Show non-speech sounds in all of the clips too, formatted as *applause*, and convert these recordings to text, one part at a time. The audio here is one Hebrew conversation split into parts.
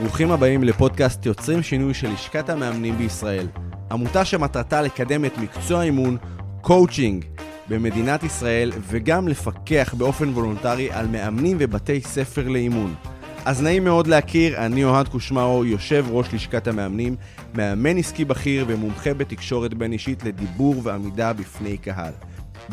ברוכים הבאים לפודקאסט יוצרים שינוי של לשכת המאמנים בישראל. עמותה שמטרתה לקדם את מקצוע האימון, קואוצ'ינג, במדינת ישראל, וגם לפקח באופן וולונטרי על מאמנים ובתי ספר לאימון. אז נעים מאוד להכיר, אני אוהד קושמרו, יושב ראש לשכת המאמנים, מאמן עסקי בכיר ומומחה בתקשורת בין אישית לדיבור ועמידה בפני קהל.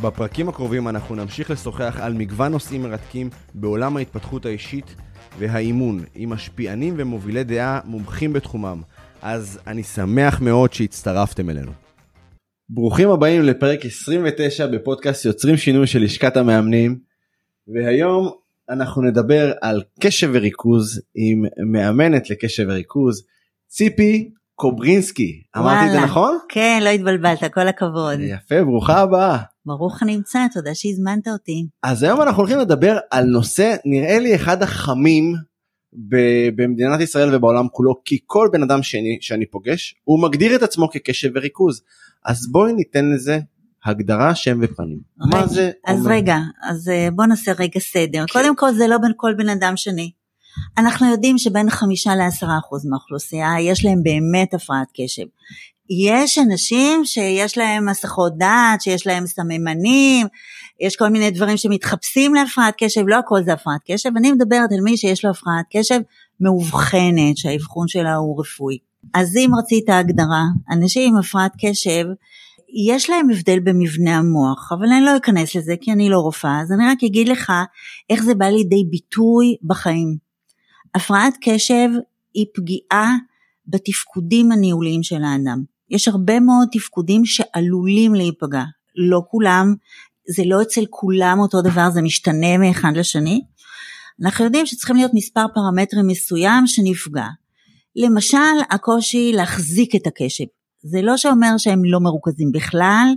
בפרקים הקרובים אנחנו נמשיך לשוחח על מגוון נושאים מרתקים בעולם ההתפתחות האישית והאימון, עם משפיענים ומובילי דעה מומחים בתחומם. אז אני שמח מאוד שהצטרפתם אלינו. ברוכים הבאים לפרק 29 בפודקאסט יוצרים שינוי של לשכת המאמנים, והיום אנחנו נדבר על קשב וריכוז עם מאמנת לקשב וריכוז, ציפי קוברינסקי. אמרתי את זה נכון? כן, לא התבלבלת, כל הכבוד. יפה, ברוכה הבאה. ברוך הנמצא, תודה שהזמנת אותי. אז היום אנחנו הולכים לדבר על נושא נראה לי אחד החמים ב- במדינת ישראל ובעולם כולו כי כל בן אדם שני שאני פוגש הוא מגדיר את עצמו כקשב וריכוז אז בואי ניתן לזה הגדרה שם ופנים. רגע, מה זה אז אומר? רגע, אז אה, בוא נעשה רגע סדר. כן. קודם כל זה לא בין כל בן אדם שני. אנחנו יודעים שבין חמישה לעשרה אחוז מהאוכלוסייה יש להם באמת הפרעת קשב. יש אנשים שיש להם מסכות דעת, שיש להם סממנים, יש כל מיני דברים שמתחפשים להפרעת קשב, לא הכל זה הפרעת קשב, אני מדברת על מי שיש לו הפרעת קשב מאובחנת, שהאבחון שלה הוא רפואי. אז אם רצית הגדרה, אנשים עם הפרעת קשב, יש להם הבדל במבנה המוח, אבל אני לא אכנס לזה כי אני לא רופאה, אז אני רק אגיד לך איך זה בא לידי ביטוי בחיים. הפרעת קשב היא פגיעה בתפקודים הניהוליים של האדם. יש הרבה מאוד תפקודים שעלולים להיפגע, לא כולם, זה לא אצל כולם אותו דבר, זה משתנה מאחד לשני. אנחנו יודעים שצריכים להיות מספר פרמטרים מסוים שנפגע. למשל, הקושי להחזיק את הקשב. זה לא שאומר שהם לא מרוכזים בכלל,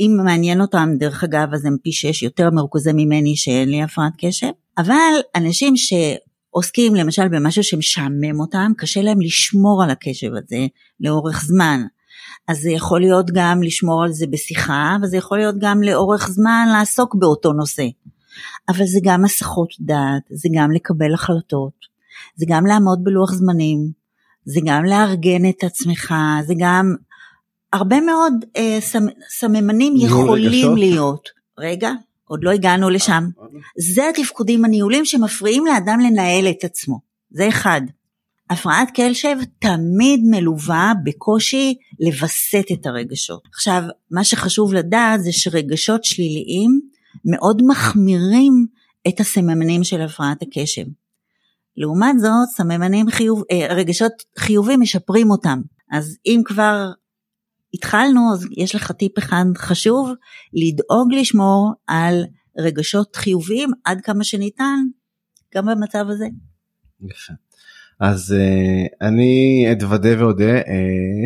אם מעניין אותם, דרך אגב, אז הם פי שש יותר מרוכזים ממני שאין לי הפרעת קשב, אבל אנשים שעוסקים למשל במשהו שמשעמם אותם, קשה להם לשמור על הקשב הזה לאורך זמן. אז זה יכול להיות גם לשמור על זה בשיחה, וזה יכול להיות גם לאורך זמן לעסוק באותו נושא. אבל זה גם הסחות דעת, זה גם לקבל החלטות, זה גם לעמוד בלוח זמנים, זה גם לארגן את עצמך, זה גם הרבה מאוד אה, סמ, סממנים יכולים רגשות? להיות. רגע, עוד לא הגענו לשם. זה התפקודים הניהולים שמפריעים לאדם לנהל את עצמו. זה אחד. הפרעת קשב תמיד מלווה בקושי לווסת את הרגשות. עכשיו, מה שחשוב לדעת זה שרגשות שליליים מאוד מחמירים את הסממנים של הפרעת הקשב. לעומת זאת, סממנים חיוב, אה, רגשות חיובים משפרים אותם. אז אם כבר התחלנו, אז יש לך טיפ אחד חשוב, לדאוג לשמור על רגשות חיוביים עד כמה שניתן, גם במצב הזה. יפה. אז uh, אני אתוודה ואודה, uh,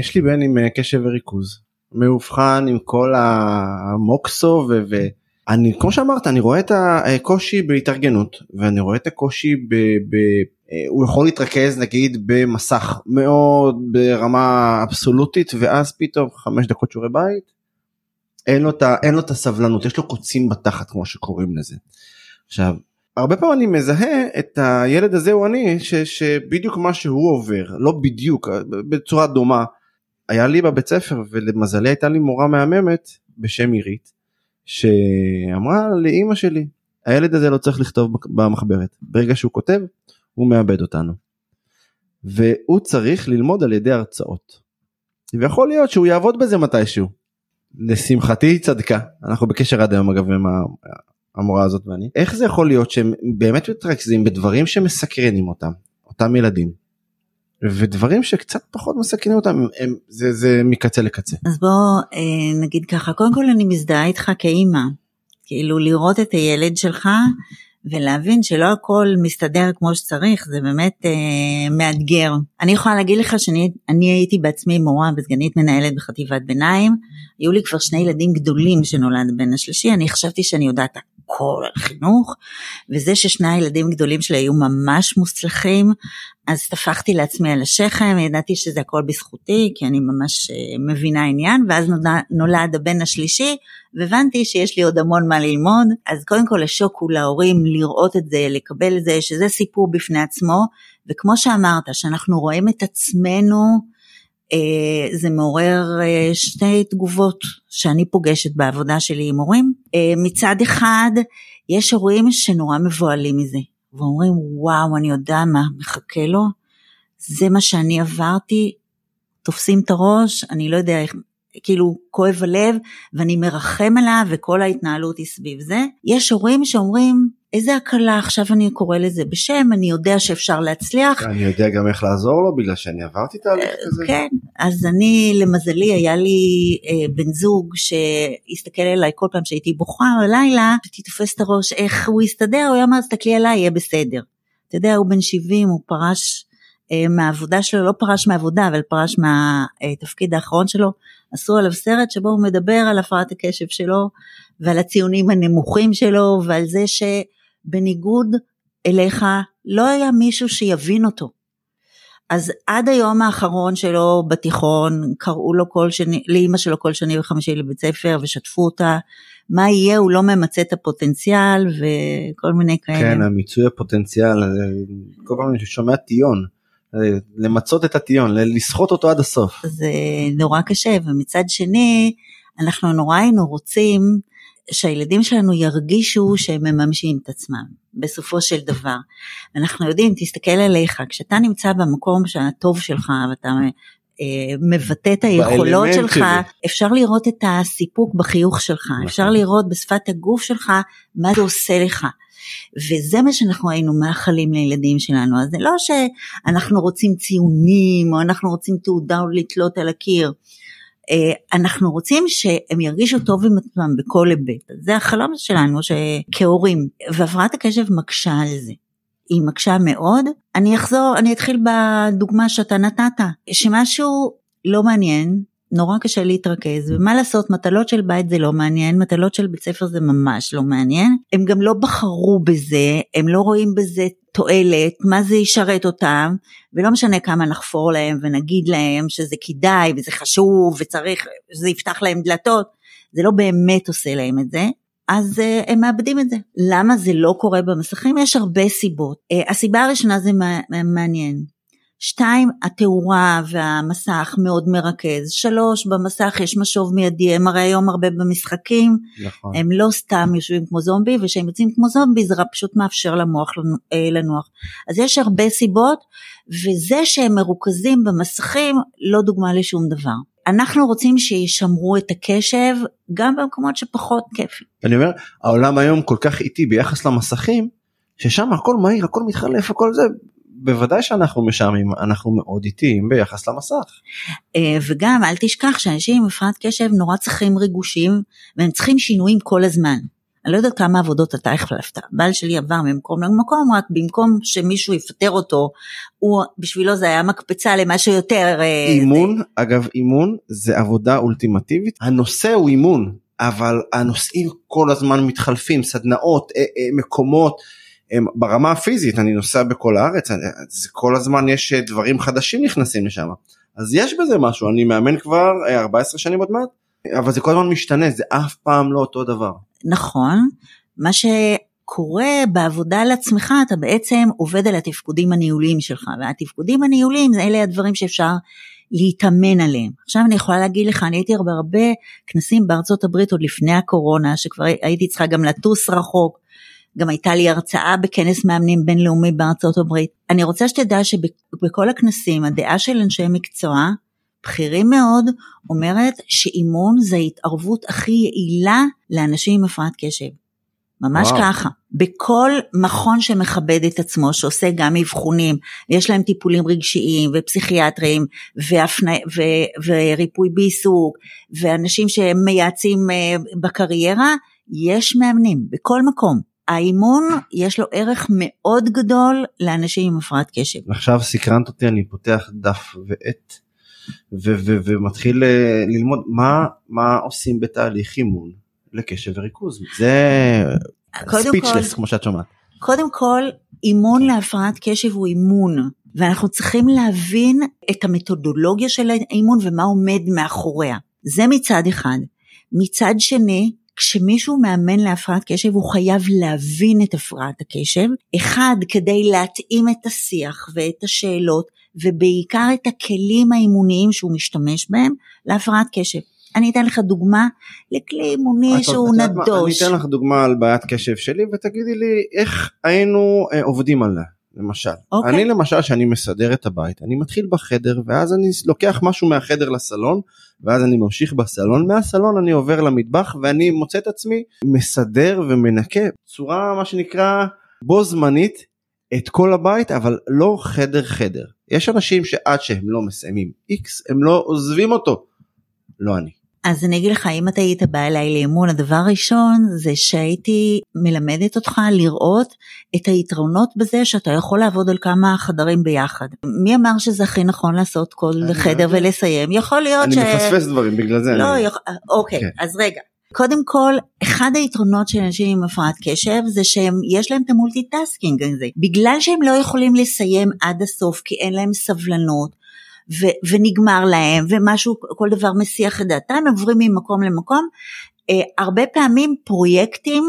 יש לי בן עם uh, קשב וריכוז, מאובחן עם כל המוקסו ו- ואני כמו שאמרת אני רואה את הקושי בהתארגנות ואני רואה את הקושי ב... ב- אה, הוא יכול להתרכז נגיד במסך מאוד ברמה אבסולוטית ואז פתאום חמש דקות שיעורי בית אין לו, את אין לו את הסבלנות יש לו קוצים בתחת כמו שקוראים לזה. עכשיו הרבה פעמים אני מזהה את הילד הזה הוא אני ש, שבדיוק מה שהוא עובר לא בדיוק בצורה דומה היה לי בבית ספר ולמזלי הייתה לי מורה מהממת בשם עירית שאמרה לאימא שלי הילד הזה לא צריך לכתוב במחברת ברגע שהוא כותב הוא מאבד אותנו. והוא צריך ללמוד על ידי הרצאות. ויכול להיות שהוא יעבוד בזה מתישהו. לשמחתי היא צדקה אנחנו בקשר עד היום אגב עם המורה הזאת ואני איך זה יכול להיות שהם באמת מתרכזים בדברים שמסקרנים אותם אותם ילדים ודברים שקצת פחות מסקרנים אותם הם, הם, זה, זה מקצה לקצה. אז בוא אה, נגיד ככה, קודם כל אני מזדהה איתך כאימא, כאילו לראות את הילד שלך ולהבין שלא הכל מסתדר כמו שצריך, זה באמת אה, מאתגר. אני יכולה להגיד לך שאני אני הייתי בעצמי מורה וסגנית מנהלת בחטיבת ביניים, היו לי כבר שני ילדים גדולים שנולד בן השלישי, אני חשבתי שאני יודעת כל החינוך, וזה ששני הילדים הגדולים שלי היו ממש מוצלחים, אז טפחתי לעצמי על השכם, ידעתי שזה הכל בזכותי, כי אני ממש אה, מבינה עניין, ואז נולד, נולד הבן השלישי, והבנתי שיש לי עוד המון מה ללמוד, אז קודם כל השוק הוא להורים לראות את זה, לקבל את זה, שזה סיפור בפני עצמו, וכמו שאמרת, שאנחנו רואים את עצמנו, זה מעורר אה, שתי תגובות שאני פוגשת בעבודה שלי עם הורים. אה, מצד אחד, יש הורים שנורא מבוהלים מזה, ואומרים, וואו, אני יודע מה מחכה לו, זה מה שאני עברתי, תופסים את הראש, אני לא יודע איך, כאילו כואב הלב, ואני מרחם עליו, וכל ההתנהלות היא סביב זה. יש הורים שאומרים, איזה הקלה, עכשיו אני קורא לזה בשם, אני יודע שאפשר להצליח. אני יודע גם איך לעזור לו בגלל שאני עברתי תהליך אה, כזה. כן, אז אני למזלי היה לי אה, בן זוג שהסתכל עליי כל פעם שהייתי בוכה בלילה, תופס את הראש איך הוא יסתדר, הוא אומר תסתכלי עליי יהיה בסדר. אתה יודע הוא בן 70 הוא פרש אה, מהעבודה שלו, לא פרש מהעבודה אבל פרש מהתפקיד האחרון שלו, עשו עליו סרט שבו הוא מדבר על הפרעת הקשב שלו ועל הציונים הנמוכים שלו ועל זה ש... בניגוד אליך לא היה מישהו שיבין אותו. אז עד היום האחרון שלו בתיכון קראו לו כל שני, לאימא שלו כל שני וחמישי לבית ספר ושתפו אותה, מה יהיה הוא לא ממצה את הפוטנציאל וכל מיני כאלה. כן, המיצוי הפוטנציאל, כל פעם אני שומע טיון, למצות את הטיון, לסחוט אותו עד הסוף. זה נורא קשה ומצד שני אנחנו נורא היינו רוצים שהילדים שלנו ירגישו שהם מממשים את עצמם בסופו של דבר. אנחנו יודעים, תסתכל עליך, כשאתה נמצא במקום הטוב שלך ואתה אה, מבטא את היכולות שלך, שלי. אפשר לראות את הסיפוק בחיוך שלך, נכון. אפשר לראות בשפת הגוף שלך מה זה עושה לך. וזה מה שאנחנו היינו מאחלים לילדים שלנו, אז זה לא שאנחנו רוצים ציונים או אנחנו רוצים תעודה לתלות על הקיר, אנחנו רוצים שהם ירגישו טוב עם עצמם בכל היבט, זה החלום שלנו כהורים, והפרעת הקשב מקשה על זה. היא מקשה מאוד. אני אחזור, אני אתחיל בדוגמה שאתה נתת, שמשהו לא מעניין, נורא קשה להתרכז, ומה לעשות, מטלות של בית זה לא מעניין, מטלות של בית ספר זה ממש לא מעניין. הם גם לא בחרו בזה, הם לא רואים בזה תועלת, מה זה ישרת אותם, ולא משנה כמה נחפור להם ונגיד להם שזה כדאי וזה חשוב וצריך, שזה יפתח להם דלתות, זה לא באמת עושה להם את זה. אז uh, הם מאבדים את זה. למה זה לא קורה במסכים? יש הרבה סיבות. Uh, הסיבה הראשונה זה מעניין. שתיים, התאורה והמסך מאוד מרכז. שלוש, במסך יש משוב מיידי, הם הרי היום הרבה במשחקים, נכון. הם לא סתם יושבים כמו זומבי, וכשהם יוצאים כמו זומבי זה פשוט מאפשר למוח אה, לנוח. אז יש הרבה סיבות, וזה שהם מרוכזים במסכים לא דוגמה לשום דבר. אנחנו רוצים שישמרו את הקשב גם במקומות שפחות כיפי. אני אומר, העולם היום כל כך איטי ביחס למסכים, ששם הכל מהיר, הכל מתחלף, הכל זה, בוודאי שאנחנו משעמים, אנחנו מאוד איטיים ביחס למסך. אה, וגם אל תשכח שאנשים עם הפרעת קשב נורא צריכים ריגושים והם צריכים שינויים כל הזמן. אני לא יודעת כמה עבודות אתה החלפת, בעל שלי עבר ממקום למקום, רק במקום שמישהו יפטר אותו, הוא, בשבילו זה היה מקפצה למשהו יותר... אה, אימון, זה... אגב אימון זה עבודה אולטימטיבית, הנושא הוא אימון, אבל הנושאים כל הזמן מתחלפים, סדנאות, אה, מקומות. הם, ברמה הפיזית אני נוסע בכל הארץ אני, זה כל הזמן יש אה, דברים חדשים נכנסים לשם אז יש בזה משהו אני מאמן כבר 14 אה, שנים עוד מעט אבל זה כל הזמן משתנה זה אף פעם לא אותו דבר. נכון מה שקורה בעבודה על עצמך אתה בעצם עובד על התפקודים הניהוליים שלך והתפקודים הניהוליים זה אלה הדברים שאפשר להתאמן עליהם. עכשיו אני יכולה להגיד לך, אני הייתי הרבה הרבה כנסים בארצות הברית עוד לפני הקורונה, שכבר הייתי צריכה גם לטוס רחוק, גם הייתה לי הרצאה בכנס מאמנים בינלאומי בארצות הברית. אני רוצה שתדע שבכל הכנסים הדעה של אנשי מקצוע, בכירים מאוד, אומרת שאימון זה ההתערבות הכי יעילה לאנשים עם הפרעת קשב. ממש וואו. ככה. בכל מכון שמכבד את עצמו, שעושה גם אבחונים, ויש להם טיפולים רגשיים ופסיכיאטריים, והפני, ו, וריפוי בעיסוק, ואנשים שמייעצים אה, בקריירה, יש מאמנים בכל מקום. האימון יש לו ערך מאוד גדול לאנשים עם הפרעת קשב. עכשיו סקרנת אותי אני פותח דף ועט ומתחיל אה, ללמוד מה מה עושים בתהליך אימון לקשב וריכוז זה ספיצ'לס כמו שאת שומעת. קודם כל, אימון להפרעת קשב הוא אימון, ואנחנו צריכים להבין את המתודולוגיה של האימון ומה עומד מאחוריה. זה מצד אחד. מצד שני, כשמישהו מאמן להפרעת קשב הוא חייב להבין את הפרעת הקשב, אחד כדי להתאים את השיח ואת השאלות ובעיקר את הכלים האימוניים שהוא משתמש בהם להפרעת קשב. אני אתן לך דוגמה לכלי אימוני שהוא יודעת מה? נדוש. אני אתן לך דוגמה על בעיית קשב שלי ותגידי לי איך היינו אה, עובדים עליה. למשל, אוקיי. אני למשל שאני מסדר את הבית, אני מתחיל בחדר ואז אני לוקח משהו מהחדר לסלון ואז אני ממשיך בסלון, מהסלון אני עובר למטבח ואני מוצא את עצמי מסדר ומנקה צורה מה שנקרא בו זמנית את כל הבית אבל לא חדר חדר. יש אנשים שעד שהם לא מסיימים X הם לא עוזבים אותו, לא אני. אז אני אגיד לך, אם אתה היית בא אליי לאימון, הדבר הראשון זה שהייתי מלמדת אותך לראות את היתרונות בזה שאתה יכול לעבוד על כמה חדרים ביחד. מי אמר שזה הכי נכון לעשות כל אני חדר לא יודע. ולסיים? יכול להיות אני ש... מפספס דברים בגלל זה. לא, אני... יכ... אוקיי, כן. אז רגע. קודם כל, אחד היתרונות של אנשים עם הפרעת קשב זה שהם, יש להם את ה multitasking הזה. בגלל שהם לא יכולים לסיים עד הסוף כי אין להם סבלנות, ו- ונגמר להם, ומשהו, כל דבר מסיח את דעתם, עוברים ממקום למקום. אה, הרבה פעמים פרויקטים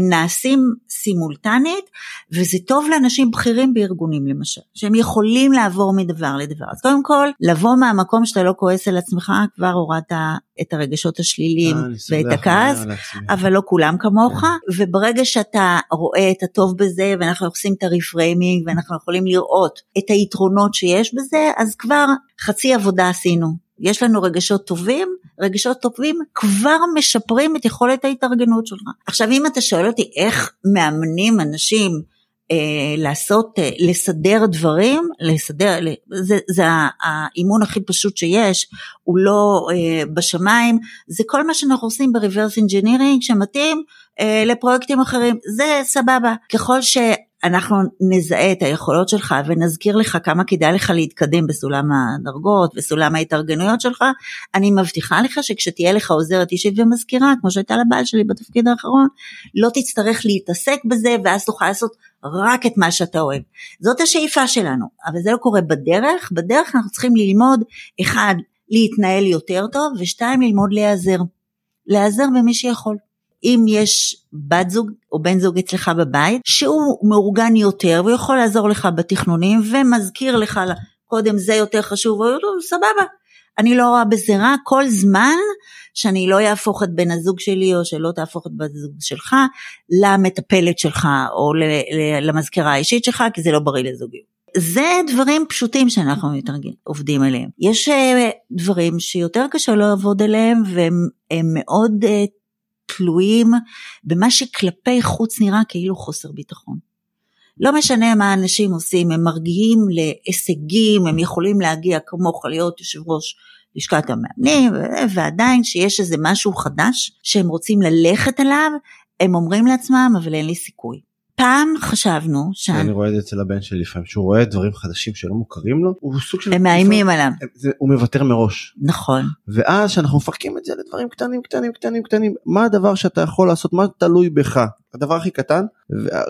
נעשים סימולטנית, וזה טוב לאנשים בכירים בארגונים למשל, שהם יכולים לעבור מדבר לדבר. אז קודם כל, לבוא מהמקום שאתה לא כועס על עצמך, כבר הורדת את הרגשות השליליים אה, ואת הכעס. אבל לא כולם כמוך, וברגע שאתה רואה את הטוב בזה, ואנחנו עושים את הרפריימינג, ואנחנו יכולים לראות את היתרונות שיש בזה, אז כבר חצי עבודה עשינו. יש לנו רגשות טובים, רגשות טובים כבר משפרים את יכולת ההתארגנות שלך. עכשיו אם אתה שואל אותי איך מאמנים אנשים אה, לעשות, אה, לסדר דברים, לסדר, זה, זה האימון הכי פשוט שיש, הוא לא אה, בשמיים, זה כל מה שאנחנו עושים ב-reverse engineering שמתאים אה, לפרויקטים אחרים, זה סבבה. ככל שאנחנו נזהה את היכולות שלך ונזכיר לך כמה כדאי לך להתקדם בסולם הדרגות וסולם ההתארגנויות שלך, אני מבטיחה לך שכשתהיה לך עוזרת אישית ומזכירה, כמו שהייתה לבעל שלי בתפקיד האחרון, לא תצטרך להתעסק בזה ואז תוכל לעשות רק את מה שאתה אוהב. זאת השאיפה שלנו, אבל זה לא קורה בדרך, בדרך אנחנו צריכים ללמוד, אחד, להתנהל יותר טוב, ושתיים, ללמוד להיעזר. להיעזר במי שיכול. אם יש בת זוג או בן זוג אצלך בבית, שהוא מאורגן יותר ויכול לעזור לך בתכנונים ומזכיר לך קודם זה יותר חשוב, או לא, סבבה. אני לא רואה בזה רע כל זמן שאני לא יהפוך את בן הזוג שלי או שלא תהפוך את בת הזוג שלך למטפלת שלך או למזכירה האישית שלך כי זה לא בריא לזוגיות. זה דברים פשוטים שאנחנו מתארגנים, עובדים עליהם. יש uh, דברים שיותר קשה לעבוד עליהם והם הם מאוד uh, תלויים במה שכלפי חוץ נראה כאילו חוסר ביטחון. לא משנה מה אנשים עושים, הם מרגיעים להישגים, הם יכולים להגיע כמוך להיות יושב ראש לשכת המאמנים, ועדיין שיש איזה משהו חדש שהם רוצים ללכת עליו, הם אומרים לעצמם, אבל אין לי סיכוי. פעם חשבנו ש... אני רואה את זה אצל הבן שלי לפעמים, שהוא רואה דברים חדשים שלא מוכרים לו, הוא סוג של... הם מאיימים עליו. זה- הוא מוותר מראש. נכון. ואז שאנחנו מפרקים את זה לדברים קטנים קטנים קטנים קטנים מה הדבר שאתה יכול לעשות מה תלוי בך הדבר הכי קטן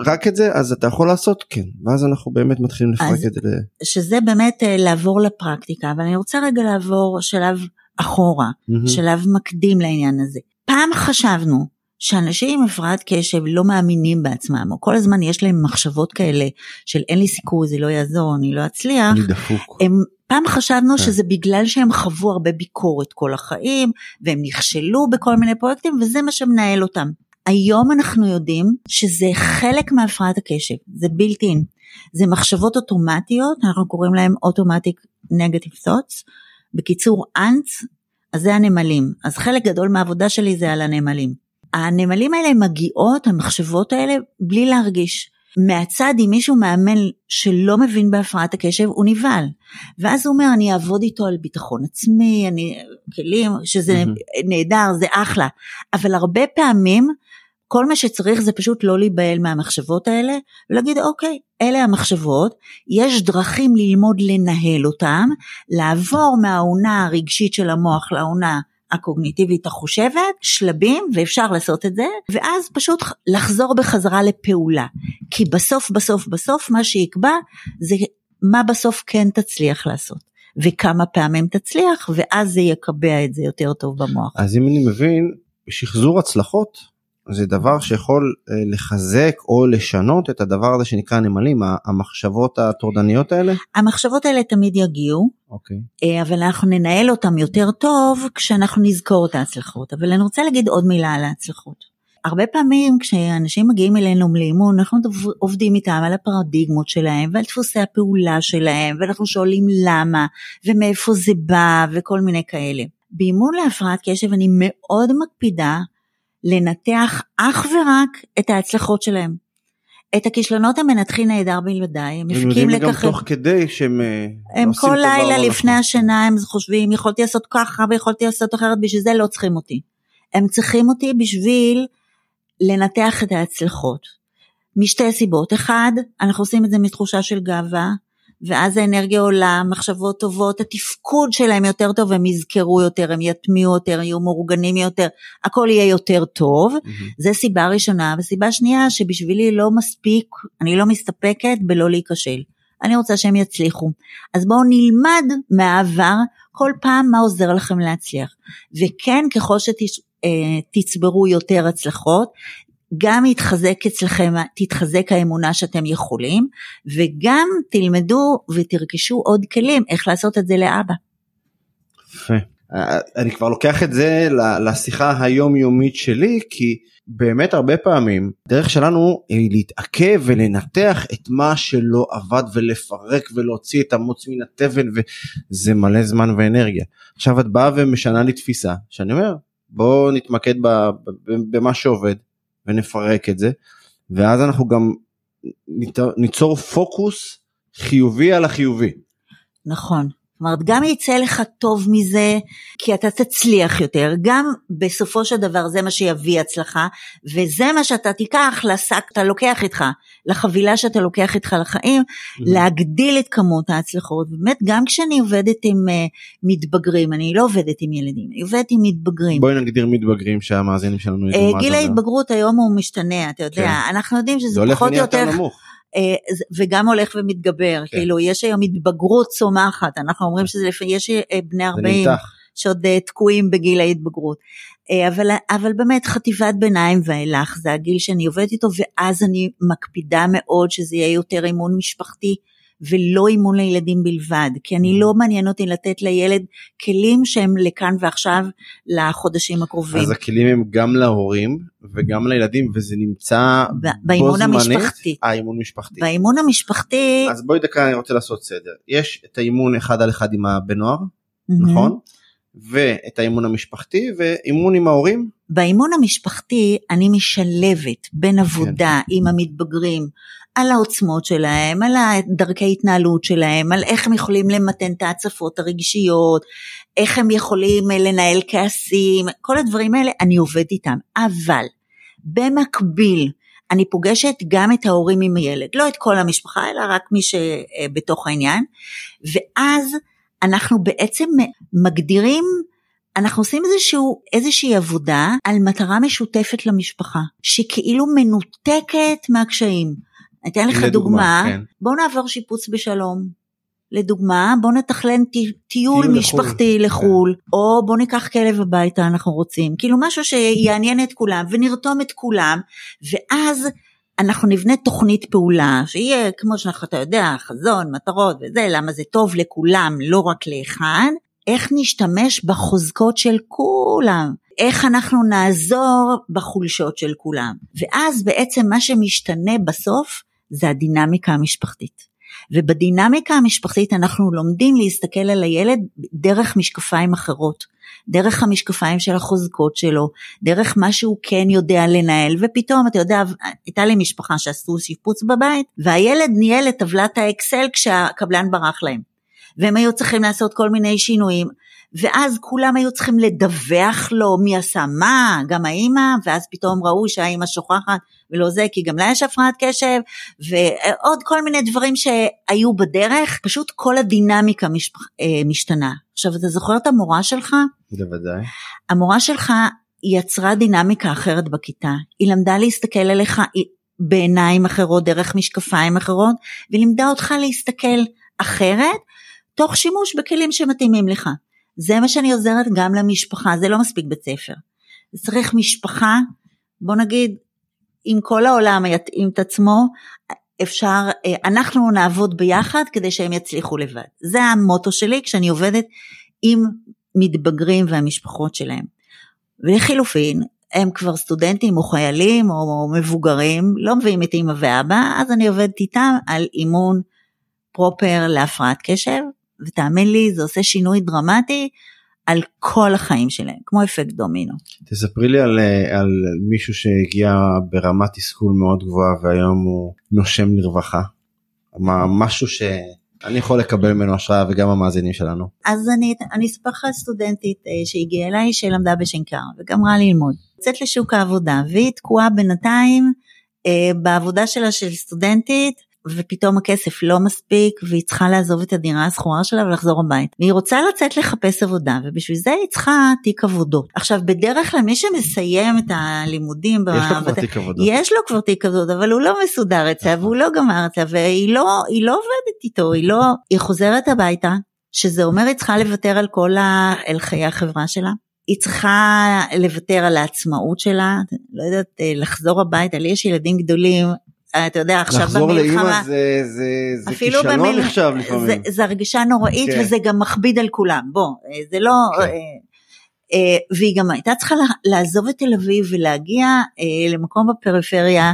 רק את זה אז אתה יכול לעשות כן ואז אנחנו באמת מתחילים לפרק אז- את זה. שזה באמת אה, לעבור לפרקטיקה, אבל אני רוצה רגע לעבור שלב אחורה. שלב מקדים לעניין הזה. פעם חשבנו שאנשים עם הפרעת קשב לא מאמינים בעצמם, או כל הזמן יש להם מחשבות כאלה של אין לי סיכוי, זה לא יעזור, אני לא אצליח. אני דפוק. הם פעם חשבנו כן. שזה בגלל שהם חוו הרבה ביקורת כל החיים, והם נכשלו בכל מיני פרויקטים, וזה מה שמנהל אותם. היום אנחנו יודעים שזה חלק מהפרעת הקשב, זה בלתי אין. זה מחשבות אוטומטיות, אנחנו קוראים להם אוטומטיק נגטיב thoughts. בקיצור, אנט, אז זה הנמלים. אז חלק גדול מהעבודה שלי זה על הנמלים. הנמלים האלה מגיעות, המחשבות האלה, בלי להרגיש. מהצד, אם מישהו מאמן שלא מבין בהפרעת הקשב, הוא נבהל. ואז הוא אומר, אני אעבוד איתו על ביטחון עצמי, אני, כלים, שזה מהמם. נהדר, זה אחלה. אבל הרבה פעמים, כל מה שצריך זה פשוט לא להיבהל מהמחשבות האלה, ולהגיד, אוקיי, אלה המחשבות, יש דרכים ללמוד לנהל אותן, לעבור מהעונה הרגשית של המוח לעונה הקוגניטיבית החושבת, שלבים, ואפשר לעשות את זה, ואז פשוט לחזור בחזרה לפעולה. כי בסוף בסוף בסוף מה שיקבע זה מה בסוף כן תצליח לעשות. וכמה פעמים תצליח, ואז זה יקבע את זה יותר טוב במוח. אז אם אני מבין, שחזור הצלחות זה דבר שיכול אה, לחזק או לשנות את הדבר הזה שנקרא נמלים, המחשבות הטורדניות האלה? המחשבות האלה תמיד יגיעו, אוקיי. אה, אבל אנחנו ננהל אותם יותר טוב כשאנחנו נזכור את ההצלחות. אבל אני רוצה להגיד עוד מילה על ההצלחות. הרבה פעמים כשאנשים מגיעים אלינו לאימון אנחנו עובדים איתם על הפרדיגמות שלהם ועל דפוסי הפעולה שלהם ואנחנו שואלים למה ומאיפה זה בא וכל מיני כאלה. באימון להפרעת קשב אני מאוד מקפידה לנתח אך ורק את ההצלחות שלהם. את הכישלונות המנתחים נהדר בלעדיי, הם מפיקים לקחים. הם יודעים גם תוך כדי שהם אה, הם כל לילה לפני נכון. השינה הם חושבים יכולתי לעשות ככה ויכולתי לעשות אחרת, בשביל זה לא צריכים אותי. הם צריכים אותי בשביל לנתח את ההצלחות. משתי סיבות, אחד, אנחנו עושים את זה מתחושה של גאווה, ואז האנרגיה עולה, מחשבות טובות, התפקוד שלהם יותר טוב, הם יזכרו יותר, הם יטמיעו יותר, יהיו מאורגנים יותר, הכל יהיה יותר טוב. Mm-hmm. זה סיבה ראשונה. וסיבה שנייה, שבשבילי לא מספיק, אני לא מסתפקת בלא להיכשל. אני רוצה שהם יצליחו. אז בואו נלמד מהעבר כל פעם מה עוזר לכם להצליח. וכן, ככל שתצברו אה, יותר הצלחות, גם יתחזק אצלכם, תתחזק האמונה שאתם יכולים, וגם תלמדו ותרכשו עוד כלים איך לעשות את זה לאבא. יפה. אני כבר לוקח את זה לשיחה היומיומית שלי, כי באמת הרבה פעמים דרך שלנו היא להתעכב ולנתח את מה שלא עבד ולפרק ולהוציא את המוץ מן התבן וזה מלא זמן ואנרגיה. עכשיו את באה ומשנה לי תפיסה שאני אומר בוא נתמקד במה שעובד ונפרק את זה ואז אנחנו גם ניצור פוקוס חיובי על החיובי. נכון. זאת אומרת, גם יצא לך טוב מזה, כי אתה תצליח יותר, גם בסופו של דבר זה מה שיביא הצלחה, וזה מה שאתה תיקח לשק, אתה לוקח איתך, לחבילה שאתה לוקח איתך לחיים, mm-hmm. להגדיל את כמות ההצלחות. באמת, גם כשאני עובדת עם uh, מתבגרים, אני לא עובדת עם ילדים, אני עובדת עם מתבגרים. בואי נגדיר מתבגרים שהמאזינים שלנו ידעו uh, גיל ההתבגרות היום הוא משתנה, אתה יודע, כן. אנחנו יודעים שזה פחות או יותר... זה הולך ונהיה יותר נמוך. אה, וגם הולך ומתגבר, כן. כאילו יש היום התבגרות צומחת, אנחנו אומרים שזה לפי, יש אה, בני 40 שעוד אה, תקועים בגיל ההתבגרות, אבל, אבל באמת חטיבת ביניים ואילך זה הגיל שאני עובדת איתו ואז אני מקפידה מאוד שזה יהיה יותר אימון משפחתי, ולא אימון לילדים בלבד, כי אני לא מעניין אותי לתת לילד כלים שהם לכאן ועכשיו לחודשים הקרובים. אז הכלים הם גם להורים וגם לילדים וזה נמצא באימון המשפחתי. אה, אימון משפחתי. באימון המשפחתי. אז בואי דקה אני רוצה לעשות סדר. יש את האימון אחד על אחד עם הבן נוער, נכון? ואת האימון המשפחתי ואימון עם ההורים? באימון המשפחתי אני משלבת בין עבודה כן. עם המתבגרים על העוצמות שלהם, על דרכי התנהלות שלהם, על איך הם יכולים למתן את ההצפות הרגשיות, איך הם יכולים לנהל כעסים, כל הדברים האלה אני עובדת איתם. אבל במקביל אני פוגשת גם את ההורים עם הילד, לא את כל המשפחה אלא רק מי שבתוך העניין, ואז אנחנו בעצם מגדירים אנחנו עושים איזשהו, איזושהי עבודה על מטרה משותפת למשפחה, שכאילו מנותקת מהקשיים. אני אתן לך לדוגמה, דוגמה, כן. בוא נעבור שיפוץ בשלום. לדוגמה, בוא נתכלן טיול משפחתי לחו"ל, לחול, כן. או בוא ניקח כלב הביתה אנחנו רוצים, כאילו משהו שיעניין את כולם ונרתום את כולם, ואז אנחנו נבנה תוכנית פעולה שיהיה כמו שאתה יודע חזון מטרות וזה למה זה טוב לכולם לא רק לאחד איך נשתמש בחוזקות של כולם איך אנחנו נעזור בחולשות של כולם ואז בעצם מה שמשתנה בסוף זה הדינמיקה המשפחתית. ובדינמיקה המשפחתית אנחנו לומדים להסתכל על הילד דרך משקפיים אחרות, דרך המשקפיים של החוזקות שלו, דרך מה שהוא כן יודע לנהל, ופתאום אתה יודע, הייתה לי משפחה שעשו שיפוץ בבית, והילד ניהל את טבלת האקסל כשהקבלן ברח להם. והם היו צריכים לעשות כל מיני שינויים. ואז כולם היו צריכים לדווח לו מי עשה מה, גם האימא, ואז פתאום ראו שהאימא שוכחת ולא זה, כי גם לה יש הפרעת קשב, ועוד כל מיני דברים שהיו בדרך, פשוט כל הדינמיקה משפח, אה, משתנה. עכשיו, אתה זוכר את המורה שלך? בוודאי. המורה שלך יצרה דינמיקה אחרת בכיתה, היא למדה להסתכל עליך בעיניים אחרות, דרך משקפיים אחרות, ולימדה אותך להסתכל אחרת, תוך שימוש בכלים שמתאימים לך. זה מה שאני עוזרת גם למשפחה, זה לא מספיק בית ספר. צריך משפחה, בוא נגיד, אם כל העולם יתאים את עצמו, אפשר, אה, אנחנו נעבוד ביחד כדי שהם יצליחו לבד. זה המוטו שלי כשאני עובדת עם מתבגרים והמשפחות שלהם. ולחילופין, הם כבר סטודנטים או חיילים או מבוגרים, לא מביאים את אמא ואבא, אז אני עובדת איתם על אימון פרופר להפרעת קשב, ותאמין לי, זה עושה שינוי דרמטי על כל החיים שלהם, כמו אפקט דומינו. תספרי לי על, על מישהו שהגיע ברמת תסכול מאוד גבוהה והיום הוא נושם לרווחה. מה, משהו שאני יכול לקבל ממנו השראה וגם המאזינים שלנו. אז אני, אני אספר לך סטודנטית אה, שהגיעה אליי שלמדה בשנקר וגמרה ללמוד. יוצאת לשוק העבודה והיא תקועה בינתיים אה, בעבודה שלה של סטודנטית ופתאום הכסף לא מספיק והיא צריכה לעזוב את הדירה השכורה שלה ולחזור הבית. והיא רוצה לצאת לחפש עבודה ובשביל זה היא צריכה תיק עבודות. עכשיו בדרך כלל מי שמסיים את הלימודים, יש לו כבר תיק עבודות. יש לו כבר תיק עבודות אבל הוא לא מסודר אצלה והוא לא גמר אצלה והיא לא, לא עובדת איתו, היא לא, היא חוזרת הביתה שזה אומר היא צריכה לוותר על כל הלכי החברה שלה. היא צריכה לוותר על העצמאות שלה, לא יודעת, אה, לחזור הביתה, לי יש ילדים גדולים, אתה יודע, עכשיו במלחמה, לחזור לאימא זה, זה, זה כישלון במל... נחשב לפעמים. זה, זה הרגשה נוראית כן. וזה גם מכביד על כולם, בוא, אה, זה לא... כן. אה, אה, והיא גם הייתה צריכה לעזוב את תל אביב ולהגיע אה, למקום בפריפריה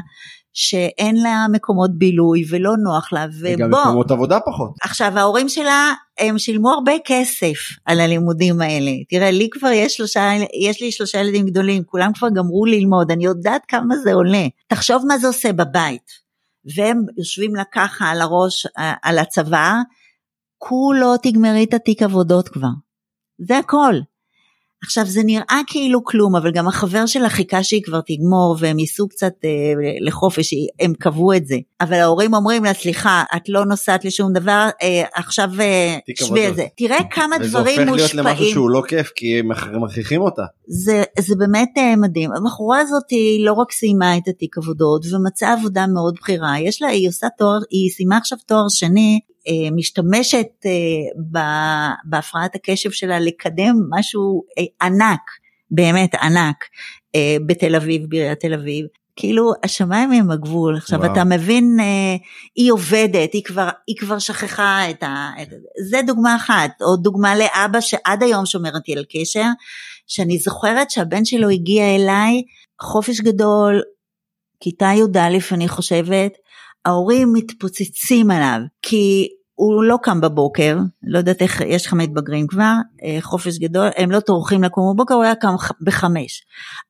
שאין לה מקומות בילוי ולא נוח לה, וגם ובוא, מקומות עבודה פחות. עכשיו ההורים שלה הם שילמו הרבה כסף על הלימודים האלה. תראה לי כבר יש שלושה, יש לי שלושה ילדים גדולים, כולם כבר גמרו ללמוד, אני יודעת כמה זה עולה. תחשוב מה זה עושה בבית. והם יושבים לה ככה על הראש, על הצוואר, כולו תגמרי את התיק עבודות כבר. זה הכל. עכשיו זה נראה כאילו כלום, אבל גם החבר שלה חיכה שהיא כבר תגמור והם ייסעו קצת אה, לחופש, הם קבעו את זה. אבל ההורים אומרים לה, סליחה, את לא נוסעת לשום דבר, אה, עכשיו אה, שבי על. זה. תראה כמה וזה דברים הופך להיות מושפעים. למשהו שהוא לא כיף כי הם מכ- מכריחים אותה. זה, זה באמת אה, מדהים. הבחורה הזאת היא לא רק סיימה את התיק עבודות ומצאה עבודה מאוד בכירה. יש לה, היא עושה תואר, היא סיימה עכשיו תואר שני, משתמשת אה, בהפרעת הקשב שלה לקדם משהו אה, ענק, באמת ענק, אה, בתל אביב, בעיריית תל אביב. כאילו השמיים הם הגבול, עכשיו וואו. אתה מבין, אה, היא עובדת, היא כבר, היא כבר שכחה את ה... את, זה דוגמה אחת, או דוגמה לאבא שעד היום שומר איתי על קשר, שאני זוכרת שהבן שלו הגיע אליי, חופש גדול, כיתה י"א אני חושבת, ההורים מתפוצצים עליו, כי הוא לא קם בבוקר, לא יודעת איך, יש לך מתבגרים כבר, אה, חופש גדול, הם לא טורחים לקום בבוקר, הוא היה קם בחמש.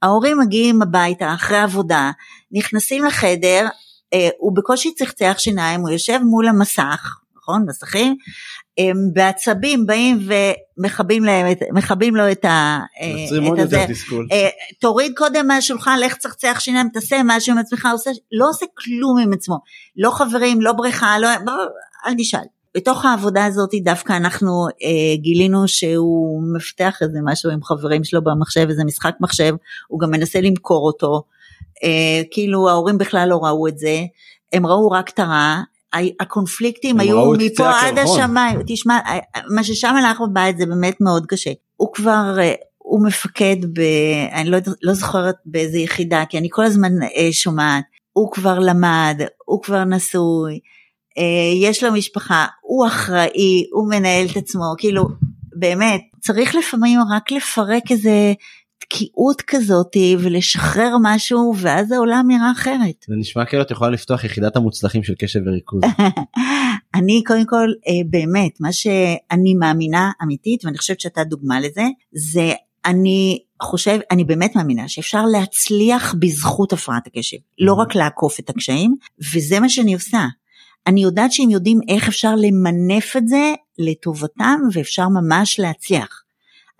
ההורים מגיעים הביתה אחרי עבודה, נכנסים לחדר, אה, הוא בקושי צחצח שיניים, הוא יושב מול המסך, נכון? מסכים? הם בעצבים באים ומכבים להם מכבים לו את ה... אה, יוצרים עוד. יותר תסכול. אה, תוריד קודם מהשולחן, לך צחצח שיניים, תעשה משהו עם עצמך, עושה, לא עושה כלום עם עצמו. לא חברים, לא בריכה, לא, אל תשאל. בתוך העבודה הזאת דווקא אנחנו אה, גילינו שהוא מפתח איזה משהו עם חברים שלו במחשב, איזה משחק מחשב, הוא גם מנסה למכור אותו, אה, כאילו ההורים בכלל לא ראו את זה, הם ראו רק את הרע, הקונפליקטים היו מפה עד. השמיים, תשמע, מה ששם הלך בבית זה באמת מאוד קשה. הוא כבר, אה, הוא מפקד ב... אני לא, לא זוכרת באיזה יחידה, כי אני כל הזמן אה, שומעת, הוא כבר למד, הוא כבר נשוי, אה, יש לו משפחה, הוא אחראי, הוא מנהל את עצמו, כאילו, באמת, צריך לפעמים רק לפרק איזה תקיעות כזאת ולשחרר משהו, ואז העולם נראה אחרת. זה נשמע כאילו את יכולה לפתוח יחידת המוצלחים של קשב וריכוז. *laughs* אני קודם כל אה, באמת מה שאני מאמינה אמיתית ואני חושבת שאתה דוגמה לזה זה אני חושב אני באמת מאמינה שאפשר להצליח בזכות הפרעת הקשב לא רק לעקוף את הקשיים וזה מה שאני עושה. אני יודעת שהם יודעים איך אפשר למנף את זה לטובתם ואפשר ממש להצליח.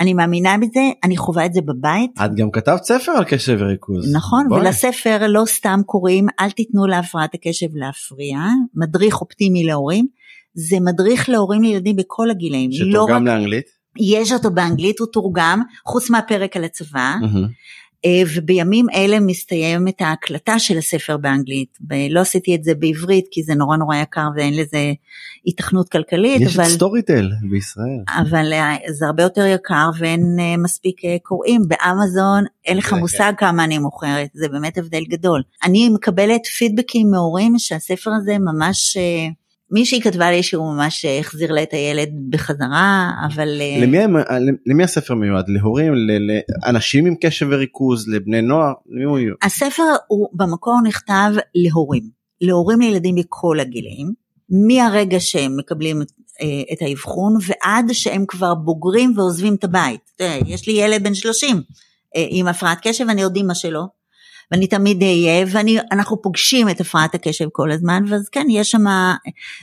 אני מאמינה בזה, אני חווה את זה בבית, את גם כתבת ספר על קשב וריכוז. נכון, בואי. ולספר לא סתם קוראים אל תיתנו להפרעת הקשב להפריע, מדריך אופטימי להורים, זה מדריך להורים לילדים בכל הגילאים, לא רק, שתורגם לאנגלית. יש אותו באנגלית, הוא תורגם, חוץ מהפרק על הצבא, מהמם. אה, ובימים אלה מסתיימת ההקלטה של הספר באנגלית. לא עשיתי את זה בעברית כי זה נורא נורא יקר ואין לזה היתכנות כלכלית, יש את אבל, Storytel בישראל. אבל אה, זה הרבה יותר יקר ואין אה, מספיק קוראים. באמזון אין לך מושג כמה אני מוכרת, זה באמת הבדל גדול. אני מקבלת פידבקים מהורים שהספר הזה ממש... אה, מישהי כתבה לי שהוא ממש אה, החזיר לה את הילד בחזרה, אבל... אה, למי, הם- למי הספר מיועד? להורים? לאנשים עם קשב וריכוז? לבני נוער? למי הוא מיועד? הספר הוא במקור נכתב להורים, להורים לילדים בכל הגילים, מהרגע שהם מקבלים את, אה, האבחון ועד שהם כבר בוגרים ועוזבים את הבית. יש לי ילד בן 30 אה, עם הפרעת קשב ואני עוד אימא שלו. ואני תמיד אהיה, ואנחנו פוגשים את הפרעת הקשב כל הזמן, ואז כן, יש שם,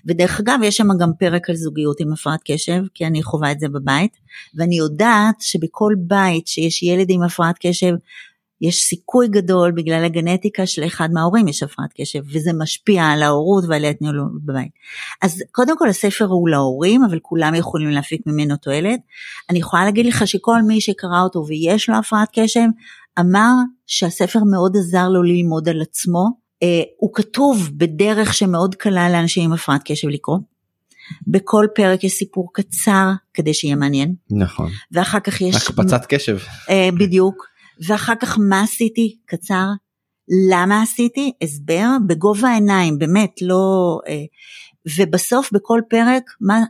ודרך אגב, יש שם גם פרק על זוגיות עם הפרעת קשב, כי אני חווה את זה בבית, ואני יודעת שבכל בית שיש ילד עם הפרעת קשב, יש סיכוי גדול בגלל הגנטיקה שלאחד מההורים יש הפרעת קשב, וזה משפיע על ההורות ועל ההתנהלות בבית. אז קודם כל הספר הוא להורים, אבל כולם יכולים להפיק ממנו תועלת. אני יכולה להגיד לך שכל מי שקרא אותו ויש לו הפרעת קשב, אמר שהספר מאוד עזר לו ללמוד על עצמו. אה, הוא כתוב בדרך שמאוד קלה לאנשים עם הפרעת קשב לקרוא. בכל פרק יש סיפור קצר כדי שיהיה מעניין, נכון. ואחר כך יש... הקפצת קשב. אה, בדיוק. ואחר כך מה עשיתי? קצר. למה עשיתי? הסבר בגובה העיניים, באמת, לא... אה, ובסוף בכל פרק, מה...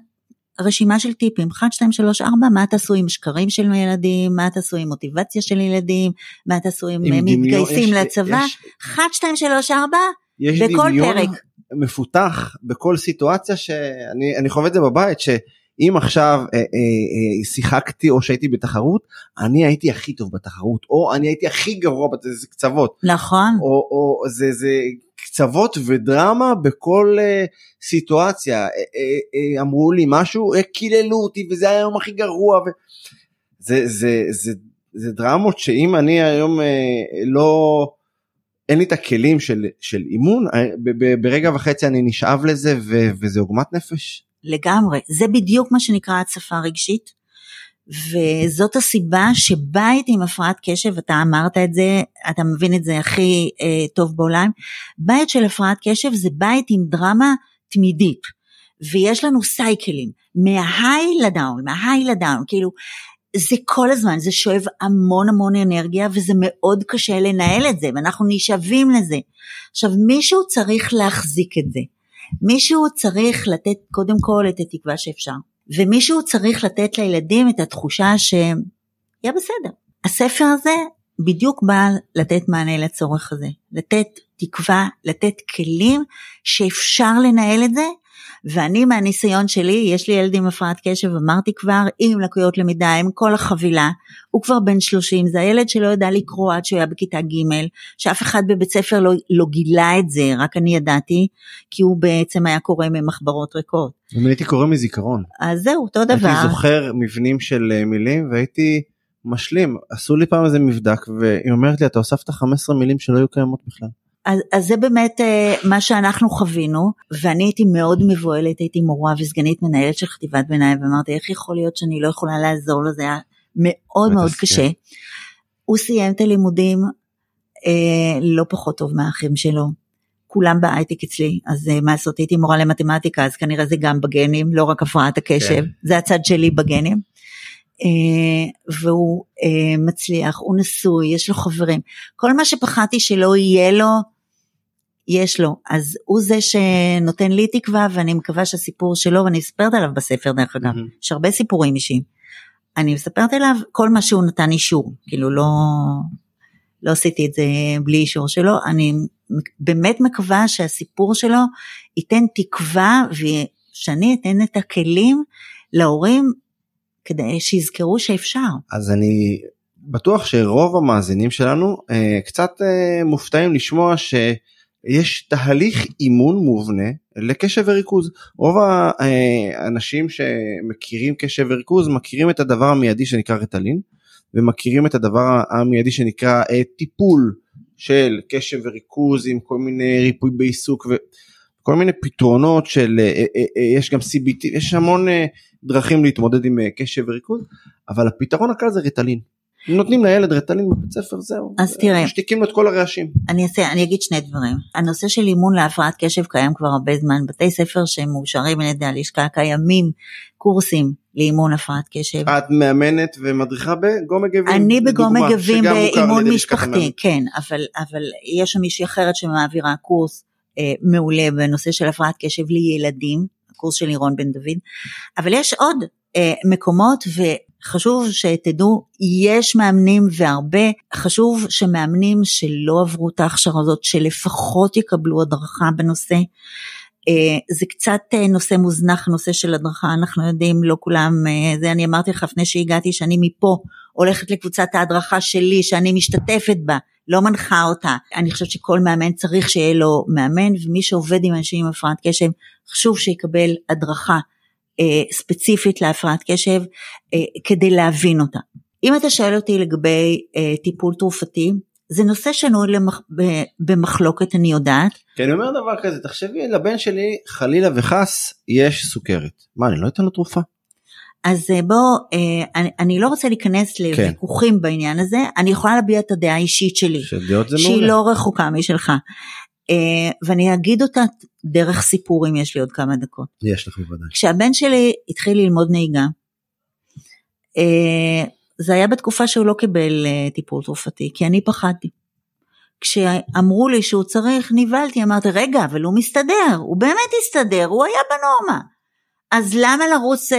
רשימה של טיפים, 1, 2, 3, 4, מה תעשו עם שקרים של ילדים, מה תעשו עם מוטיבציה של ילדים, מה תעשו עם, עם דמיון, מתגייסים יש- לצבא, יש- 1, 2, 3, 4, יש בכל דמיון פרק. מפותח בכל סיטואציה שאני אני חווה את זה בבית שאם עכשיו אה, אה, אה, שיחקתי או שהייתי בתחרות אני הייתי הכי טוב בתחרות או אני הייתי הכי גרוע בת- זה קצוות נכון, או, או זה זה קצוות ודרמה בכל אה, סיטואציה אה, אה, אה, אמרו לי משהו אה, קיללו אותי וזה היה היום הכי גרוע. ו... זה, זה, זה, זה דרמות שאם אני היום אה, לא אין לי את הכלים של, של אימון אה, ב- ב- ברגע וחצי אני נשאב לזה ו, וזה עוגמת נפש. לגמרי. זה בדיוק מה שנקרא הצפה רגשית. וזאת הסיבה שבית עם הפרעת קשב, אתה אמרת את זה, אתה מבין את זה הכי אה, טוב בעולם, בית של הפרעת קשב זה בית עם דרמה תמידית, ויש לנו סייקלים, מההיי לדאון, מההיי לדאון, כאילו, זה כל הזמן, זה שואב המון המון אנרגיה וזה מאוד קשה לנהל את זה, ואנחנו נשאבים לזה. עכשיו, מישהו צריך להחזיק את זה. מישהו צריך לתת קודם כל את התקווה שאפשר, ומישהו צריך לתת לילדים את התחושה שיהיה בסדר. הספר הזה בדיוק בא לתת מענה לצורך הזה, לתת תקווה, לתת כלים שאפשר לנהל את זה, ואני מהניסיון שלי, יש לי ילד עם הפרעת קשב, אמרתי כבר, עם לקויות למידה, עם כל החבילה, הוא כבר בן 30, זה הילד שלא ידע לקרוא עד שהוא היה בכיתה ג', שאף אחד בבית ספר לא, לא גילה את זה, רק אני ידעתי, כי הוא בעצם היה קורא ממחברות ריקות. אם הייתי קורא מזיכרון. אז זהו, אותו הייתי דבר. זוכר מבנים של אה, מילים והייתי משלים. עשו לי פעם איזה מבדק והיא אומרת לי אתה הוספת 15 מילים שלא היו קיימות בכלל. אז, אז זה באמת אה, מה שאנחנו חווינו, ואני הייתי מאוד מבוהלת, הייתי מורה וסגנית מנהלת של חטיבת ביניים, ואמרתי, איך יכול להיות שאני לא יכולה לעזור לו, זה היה מאוד מאוד. קשה. הוא סיים את הלימודים אה, לא פחות טוב מהאחים שלו. כולם בהייטק אצלי, אז אה, מה לעשות, הייתי מורה למתמטיקה, אז כנראה זה גם בגנים, לא רק הפרעת הקשב, כן. זה הצד שלי בגנים. אה, והוא אה, מצליח, הוא נשוי, יש לו חברים. כל מה שפחדתי שלא יהיה לו, יש לו. אז הוא זה שנותן לי תקווה, ואני מקווה שהסיפור שלו, ואני מספרת עליו בספר דרך אגב, מהמם. יש הרבה סיפורים אישיים. אני מספרת עליו כל מה שהוא נתן אישור, כאילו לא, לא עשיתי את זה בלי אישור שלו, אני באמת מקווה שהסיפור שלו ייתן תקווה ושאני אתן את הכלים להורים כדי שיזכרו שאפשר. אז אני בטוח שרוב המאזינים שלנו אה, קצת אה, מופתעים לשמוע שיש תהליך אימון מובנה לקשב וריכוז. רוב האנשים שמכירים קשב וריכוז מכירים את הדבר המיידי שנקרא רטלין ומכירים את הדבר המיידי שנקרא אה, טיפול של קשב וריכוז עם כל מיני ריפוי בעיסוק. ו... כל מיני פתרונות של אה, אה, אה, יש גם CBT יש המון דרכים להתמודד עם קשב וריכוז אבל הפתרון הקל זה ריטלין. נותנים לילד ריטלין בבית ספר זהו. אז תראה. משתיקים לו את כל הרעשים. אני, אעשה, אני אגיד שני דברים. הנושא של אימון להפרעת קשב קיים כבר הרבה זמן. בתי ספר שהם מאושרים על ידי הלשכה קיימים קורסים לאימון הפרעת קשב. את מאמנת ומדריכה בגו מגבים? אני בגו מגבים באימון משפחתי, כן, אבל, אבל יש שם מישהי אחרת שמעבירה קורס אה, מעולה בנושא של הפרעת קשב לילדים, הקורס של לירון בן דוד, אבל יש עוד אה, מקומות וחשוב שתדעו, יש מאמנים והרבה, חשוב שמאמנים שלא עברו את ההכשרה הזאת, שלפחות יקבלו הדרכה בנושא. אה, זה קצת אה, נושא מוזנח, נושא של הדרכה, אנחנו יודעים, לא כולם, אה, זה אני אמרתי לך לפני שהגעתי, שאני מפה הולכת לקבוצת ההדרכה שלי, שאני משתתפת בה, לא מנחה אותה. אני חושבת שכל מאמן צריך שיהיה לו מאמן, ומי שעובד עם אנשים עם הפרעת קשב, חשוב שיקבל הדרכה ספציפית להפרעת קשב, כדי להבין אותה. אם אתה שואל אותי לגבי טיפול תרופתי, זה נושא שנוי למח... במחלוקת אני יודעת. כי אני אומר דבר כזה תחשבי לבן שלי חלילה וחס יש סוכרת מה אני לא אתן לו תרופה. אז אה, בוא אה, אני, אני לא רוצה להיכנס כן. לוויכוחים כן. בעניין הזה אני יכולה להביע את הדעה האישית שלי שהיא מעולה. לא רחוקה משלך אה, ואני אגיד אותה דרך סיפורים יש לי עוד כמה דקות. יש לך בוודאי. כשהבן שלי התחיל ללמוד נהיגה זה היה בתקופה שהוא לא קיבל uh, טיפול תרופתי, כי אני פחדתי. כשאמרו לי שהוא צריך, נבהלתי, אמרתי, רגע, אבל הוא מסתדר, הוא באמת הסתדר, הוא היה בנורמה. אז למה לרוץ...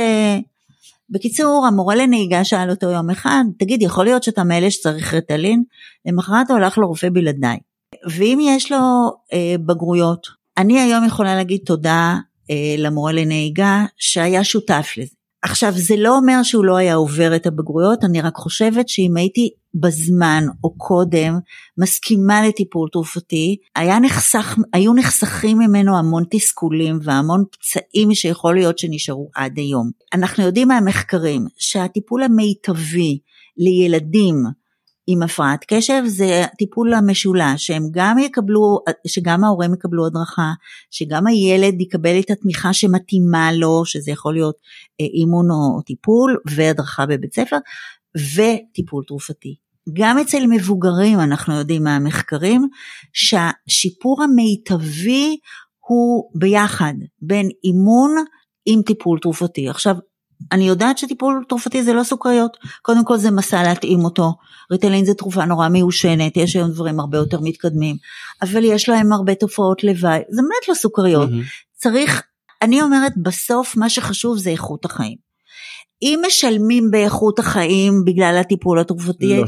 בקיצור, המורה לנהיגה שאל אותו יום אחד, תגיד, יכול להיות שאתה מאלה שצריך רטלין? למחרת הוא הלך לרופא בלעדיי. ואם יש לו uh, בגרויות, אני היום יכולה להגיד תודה uh, למורה לנהיגה שהיה שותף לזה. עכשיו זה לא אומר שהוא לא היה עובר את הבגרויות, אני רק חושבת שאם הייתי בזמן או קודם מסכימה לטיפול תרופתי, נחסך, היו נחסכים ממנו המון תסכולים והמון פצעים שיכול להיות שנשארו עד היום. אנחנו יודעים מהמחקרים שהטיפול המיטבי לילדים עם הפרעת קשב זה הטיפול המשולש, שהם גם יקבלו, שגם ההורים יקבלו הדרכה, שגם הילד יקבל את התמיכה שמתאימה לו, שזה יכול להיות אה, אימון או טיפול והדרכה בבית ספר, וטיפול תרופתי. גם אצל מבוגרים אנחנו יודעים מהמחקרים שהשיפור המיטבי הוא ביחד בין אימון עם טיפול תרופתי. עכשיו אני יודעת שטיפול תרופתי זה לא סוכריות, קודם כל זה מסע להתאים אותו, ריטלין זה תרופה נורא מיושנת, יש היום דברים הרבה יותר מתקדמים, אבל יש להם הרבה תופעות לוואי, זה באמת לא סוכריות, mm-hmm. צריך, אני אומרת בסוף מה שחשוב זה איכות החיים. אם משלמים באיכות החיים בגלל הטיפול התרופתי, לא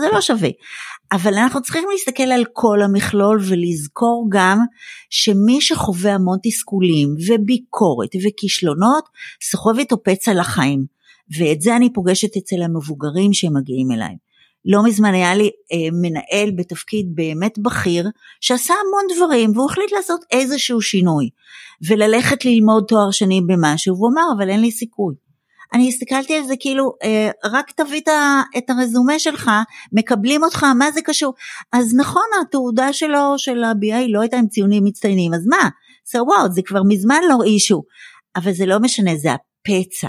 זה לא שווה. אבל אנחנו צריכים להסתכל על כל המכלול ולזכור גם שמי שחווה המון תסכולים וביקורת וכישלונות, סוחב איתו פצע לחיים. ואת זה אני פוגשת אצל המבוגרים שמגיעים אליי. לא מזמן היה לי אה, מנהל בתפקיד באמת בכיר שעשה המון דברים והוא החליט לעשות איזשהו שינוי וללכת ללמוד תואר שני במשהו והוא אמר אבל אין לי סיכוי. אני הסתכלתי על זה כאילו, אה, רק תביא את הרזומה שלך, מקבלים אותך, מה זה קשור? אז נכון, התעודה שלו, של ה-BA לא הייתה עם ציונים מצטיינים, אז מה? So what, זה כבר מזמן לא אישו. אבל זה לא משנה, זה הפצע.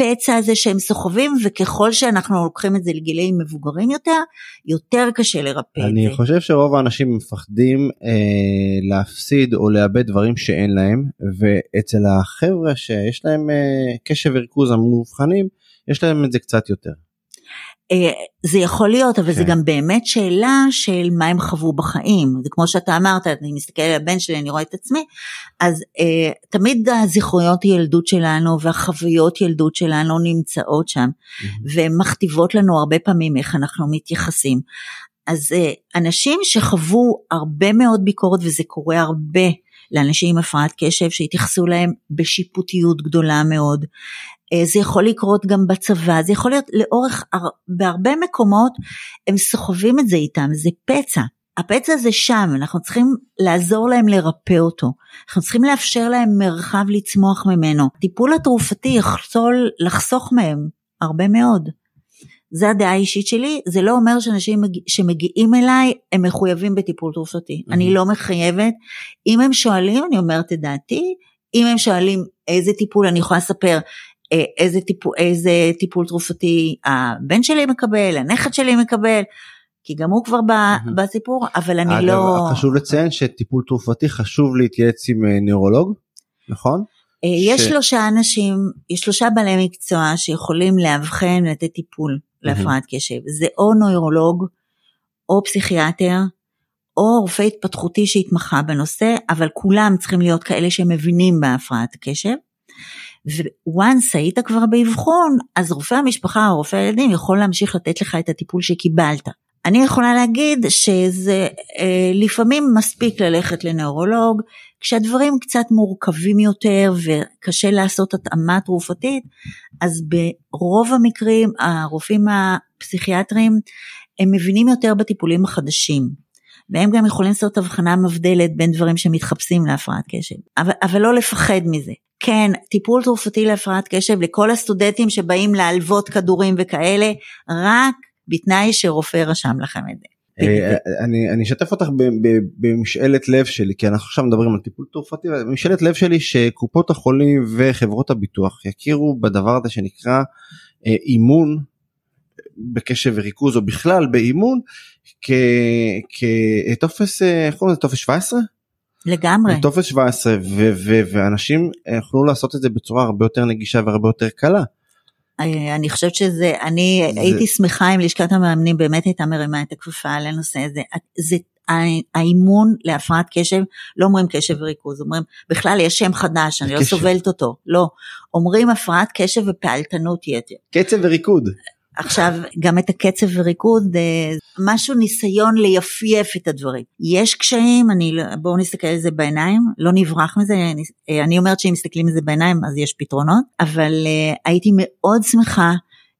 הפצע הזה שהם סוחבים וככל שאנחנו לוקחים את זה לגילאים מבוגרים יותר, יותר קשה לרפא את זה. אני חושב שרוב האנשים מפחדים אה, להפסיד או לאבד דברים שאין להם ואצל החבר'ה שיש להם אה, קשב וריכוז המאובחנים יש להם את זה קצת יותר. אה, זה יכול להיות, אבל כן. זה גם באמת שאלה של מה הם חוו בחיים. זה כמו שאתה אמרת, אני מסתכלת על הבן שלי, אני רואה את עצמי, אז אה, תמיד הזיכרויות ילדות שלנו והחוויות ילדות שלנו נמצאות שם, mm-hmm. והן מכתיבות לנו הרבה פעמים איך אנחנו מתייחסים. אז אה, אנשים שחוו הרבה מאוד ביקורת, וזה קורה הרבה, לאנשים עם הפרעת קשב שהתייחסו להם בשיפוטיות גדולה מאוד. אה, זה יכול לקרות גם בצבא, זה יכול להיות לאורך, בהרבה מקומות הם סוחבים את זה איתם, זה פצע. הפצע הזה שם, אנחנו צריכים לעזור להם לרפא אותו. אנחנו צריכים לאפשר להם מרחב לצמוח ממנו. הטיפול התרופתי יכול לחסוך מהם הרבה מאוד. זה הדעה האישית שלי, זה לא אומר שאנשים מג... שמגיעים אליי הם מחויבים בטיפול תרופתי. Mm-hmm. אני לא מחייבת. אם הם שואלים, אני אומרת את דעתי. אם הם שואלים איזה טיפול, אני יכולה לספר איזה טיפול, איזה טיפול תרופתי הבן שלי מקבל, הנכד שלי מקבל. כי גם הוא כבר. בסיפור, אבל אני אגב, לא... אגב, חשוב לציין שטיפול תרופתי חשוב להתייעץ עם אה, נוירולוג, נכון? אה, יש ש... שלושה אנשים, יש שלושה בעלי מקצוע שיכולים לאבחן ולתת טיפול להפרעת קשב. זה או נוירולוג, או פסיכיאטר, או רופא התפתחותי שהתמחה בנושא, אבל כולם צריכים להיות כאלה שמבינים בהפרעת קשב. וואנס היית כבר באבחון, אז רופא המשפחה או רופא הילדים יכול להמשיך לתת לך את הטיפול שקיבלת. אני יכולה להגיד שזה אה, לפעמים מספיק ללכת לנאורולוג, כשהדברים קצת מורכבים יותר וקשה לעשות התאמה תרופתית, אז ברוב המקרים הרופאים הפסיכיאטרים הם מבינים יותר בטיפולים החדשים. והם גם יכולים לעשות הבחנה מבדלת בין דברים שמתחפשים להפרעת קשב, אבל, אבל לא לפחד מזה. כן, טיפול תרופתי להפרעת קשב לכל הסטודנטים שבאים להלוות כדורים וכאלה, רק בתנאי שרופא רשם לכם את זה. אה, אני אני אשתף אותך במשאלת לב שלי כי אנחנו עכשיו מדברים על טיפול תרופתי משאלת לב שלי שקופות החולים וחברות הביטוח יכירו בדבר הזה שנקרא אה, אימון בקשב וריכוז או בכלל באימון כטופס אה, איך קוראים לזה טופס 17? לגמרי. טופס 17 ואנשים יכלו לעשות את זה בצורה הרבה יותר נגישה והרבה יותר קלה. אה, אני חושבת שזה, אני זה... הייתי שמחה אם לשכת המאמנים באמת הייתה מרימה את הכפפה על הנושא הזה. זה האימון להפרעת קשב, לא אומרים קשב וריכוז, אומרים, בכלל יש שם חדש, אני לא סובלת אותו, לא. אומרים הפרעת קשב ופעלתנות יתר. קצב וריקוד. עכשיו, גם את הקצב וריקוד, אה, משהו ניסיון ליפייף את הדברים. יש קשיים, אני, לא, בואו נסתכל על זה בעיניים, לא נברח מזה, אני, אה, אני אומרת שאם מסתכלים על זה בעיניים אז יש פתרונות, אבל uh, הייתי מאוד שמחה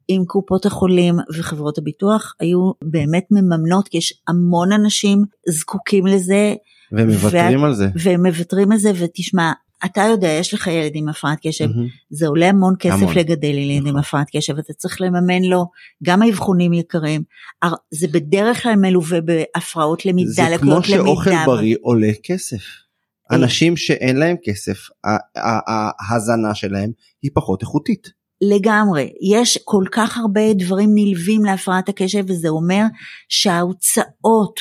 אם קופות החולים וחברות הביטוח היו באמת מממנות, כי יש המון אנשים זקוקים לזה. והם מוותרים וה... על זה. והם מוותרים על זה, ותשמע, אתה יודע, יש לך ילד עם הפרעת קשב, mm-hmm. זה עולה המון כסף המון. לגדל ילד נכון. עם הפרעת קשב, אתה צריך לממן לו גם האבחונים יקרים, זה בדרך כלל מלווה בהפרעות למידה, לקויות למידה. זה כמו שאוכל בריא עולה כסף. אה. אנשים שאין להם כסף, ההזנה שלהם היא פחות איכותית. לגמרי, יש כל כך הרבה דברים נלווים להפרעת הקשב וזה אומר שההוצאות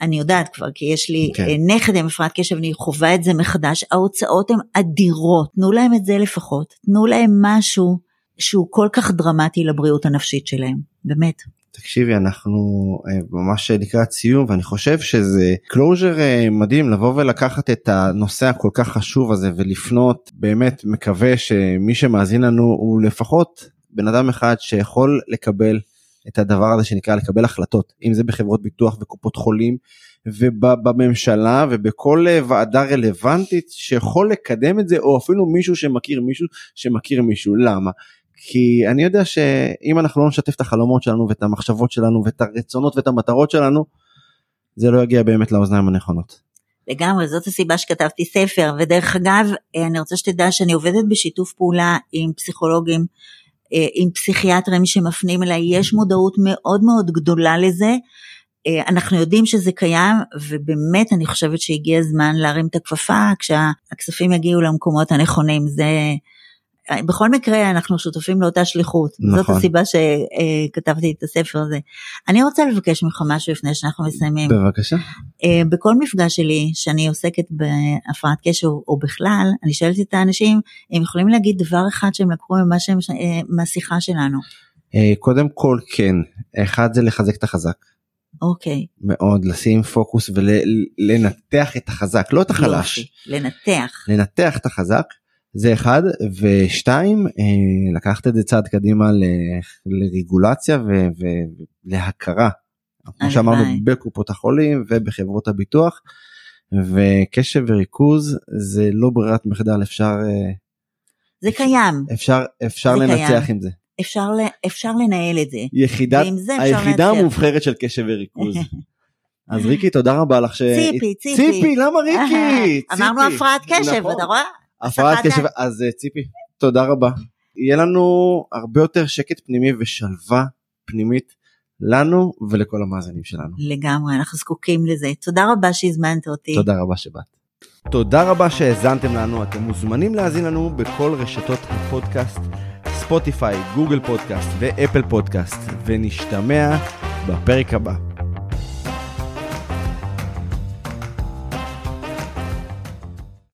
אני יודעת כבר כי יש לי okay. כן. אה, נכד עם הפרעת קשב אני חווה את זה מחדש ההוצאות הן אדירות תנו להם את זה לפחות תנו להם משהו שהוא כל כך דרמטי לבריאות הנפשית שלהם באמת. תקשיבי אנחנו אה, ממש לקראת סיום ואני חושב שזה closure אה, מדהים לבוא ולקחת את הנושא הכל כך חשוב הזה ולפנות באמת מקווה שמי שמאזין לנו הוא לפחות בן אדם אחד שיכול לקבל את הדבר הזה שנקרא לקבל החלטות אם זה בחברות ביטוח וקופות חולים ובממשלה ובכל אה, ועדה רלוונטית שיכול לקדם את זה או אפילו מישהו שמכיר מישהו שמכיר מישהו. למה? כי אני יודע שאם אנחנו לא נשתף את החלומות שלנו ואת המחשבות שלנו ואת הרצונות ואת המטרות שלנו זה לא יגיע באמת לאוזניים הנכונות. לגמרי, זאת הסיבה שכתבתי ספר, ודרך אגב, אה, אני רוצה שתדע שאני עובדת בשיתוף פעולה עם פסיכולוגים עם פסיכיאטרים שמפנים אליי, יש מודעות מאוד מאוד גדולה לזה. אה, אנחנו יודעים שזה קיים ובאמת אני חושבת שהגיע הזמן להרים את הכפפה כשהכספים יגיעו למקומות הנכונים זה בכל מקרה אנחנו שותפים לאותה שליחות, נכון. זאת הסיבה שכתבתי את הספר הזה. אני רוצה לבקש ממך משהו לפני שאנחנו מסיימים. בבקשה. אה, בכל מפגש שלי שאני עוסקת בהפרעת קשר או בכלל, אני שואלת את האנשים, הם יכולים להגיד דבר אחד שהם לקחו ממה שהם, אה, מהשיחה שלנו. אה, קודם כל כן, אחד זה לחזק את החזק. אוקיי. מאוד לשים פוקוס ולנתח את החזק לא את החלש. לנתח. לנתח את החזק. זה אחד ושתיים אה, לקחת את זה צעד קדימה לרגולציה ולהכרה כמו שאמרנו בקופות החולים ובחברות הביטוח וקשב וריכוז זה לא ברירת מחדל אפשר אה, זה קיים אפשר אפשר זה לנצח קיים. עם זה אפשר אפשר לנהל את זה יחידת היחידה המובחרת של קשב וריכוז. *laughs* אז ריקי תודה רבה לך ש... ציפי, ציפי. ציפי, למה ריקי? *laughs* אמרנו הפרעת קשב, נכון. אתה רואה? הפרעת קשב, אז אה, ציפי, תודה רבה. יהיה לנו הרבה יותר שקט פנימי ושלווה פנימית לנו ולכל המאזינים שלנו. לגמרי, אנחנו זקוקים לזה. תודה רבה שהזמנת אותי. תודה רבה שבאת. תודה רבה שהאזנתם לנו, אתם מוזמנים להאזין לנו בכל רשתות הפודקאסט, ספוטיפיי, גוגל פודקאסט ואפל פודקאסט, ונשתמע בפרק הבא.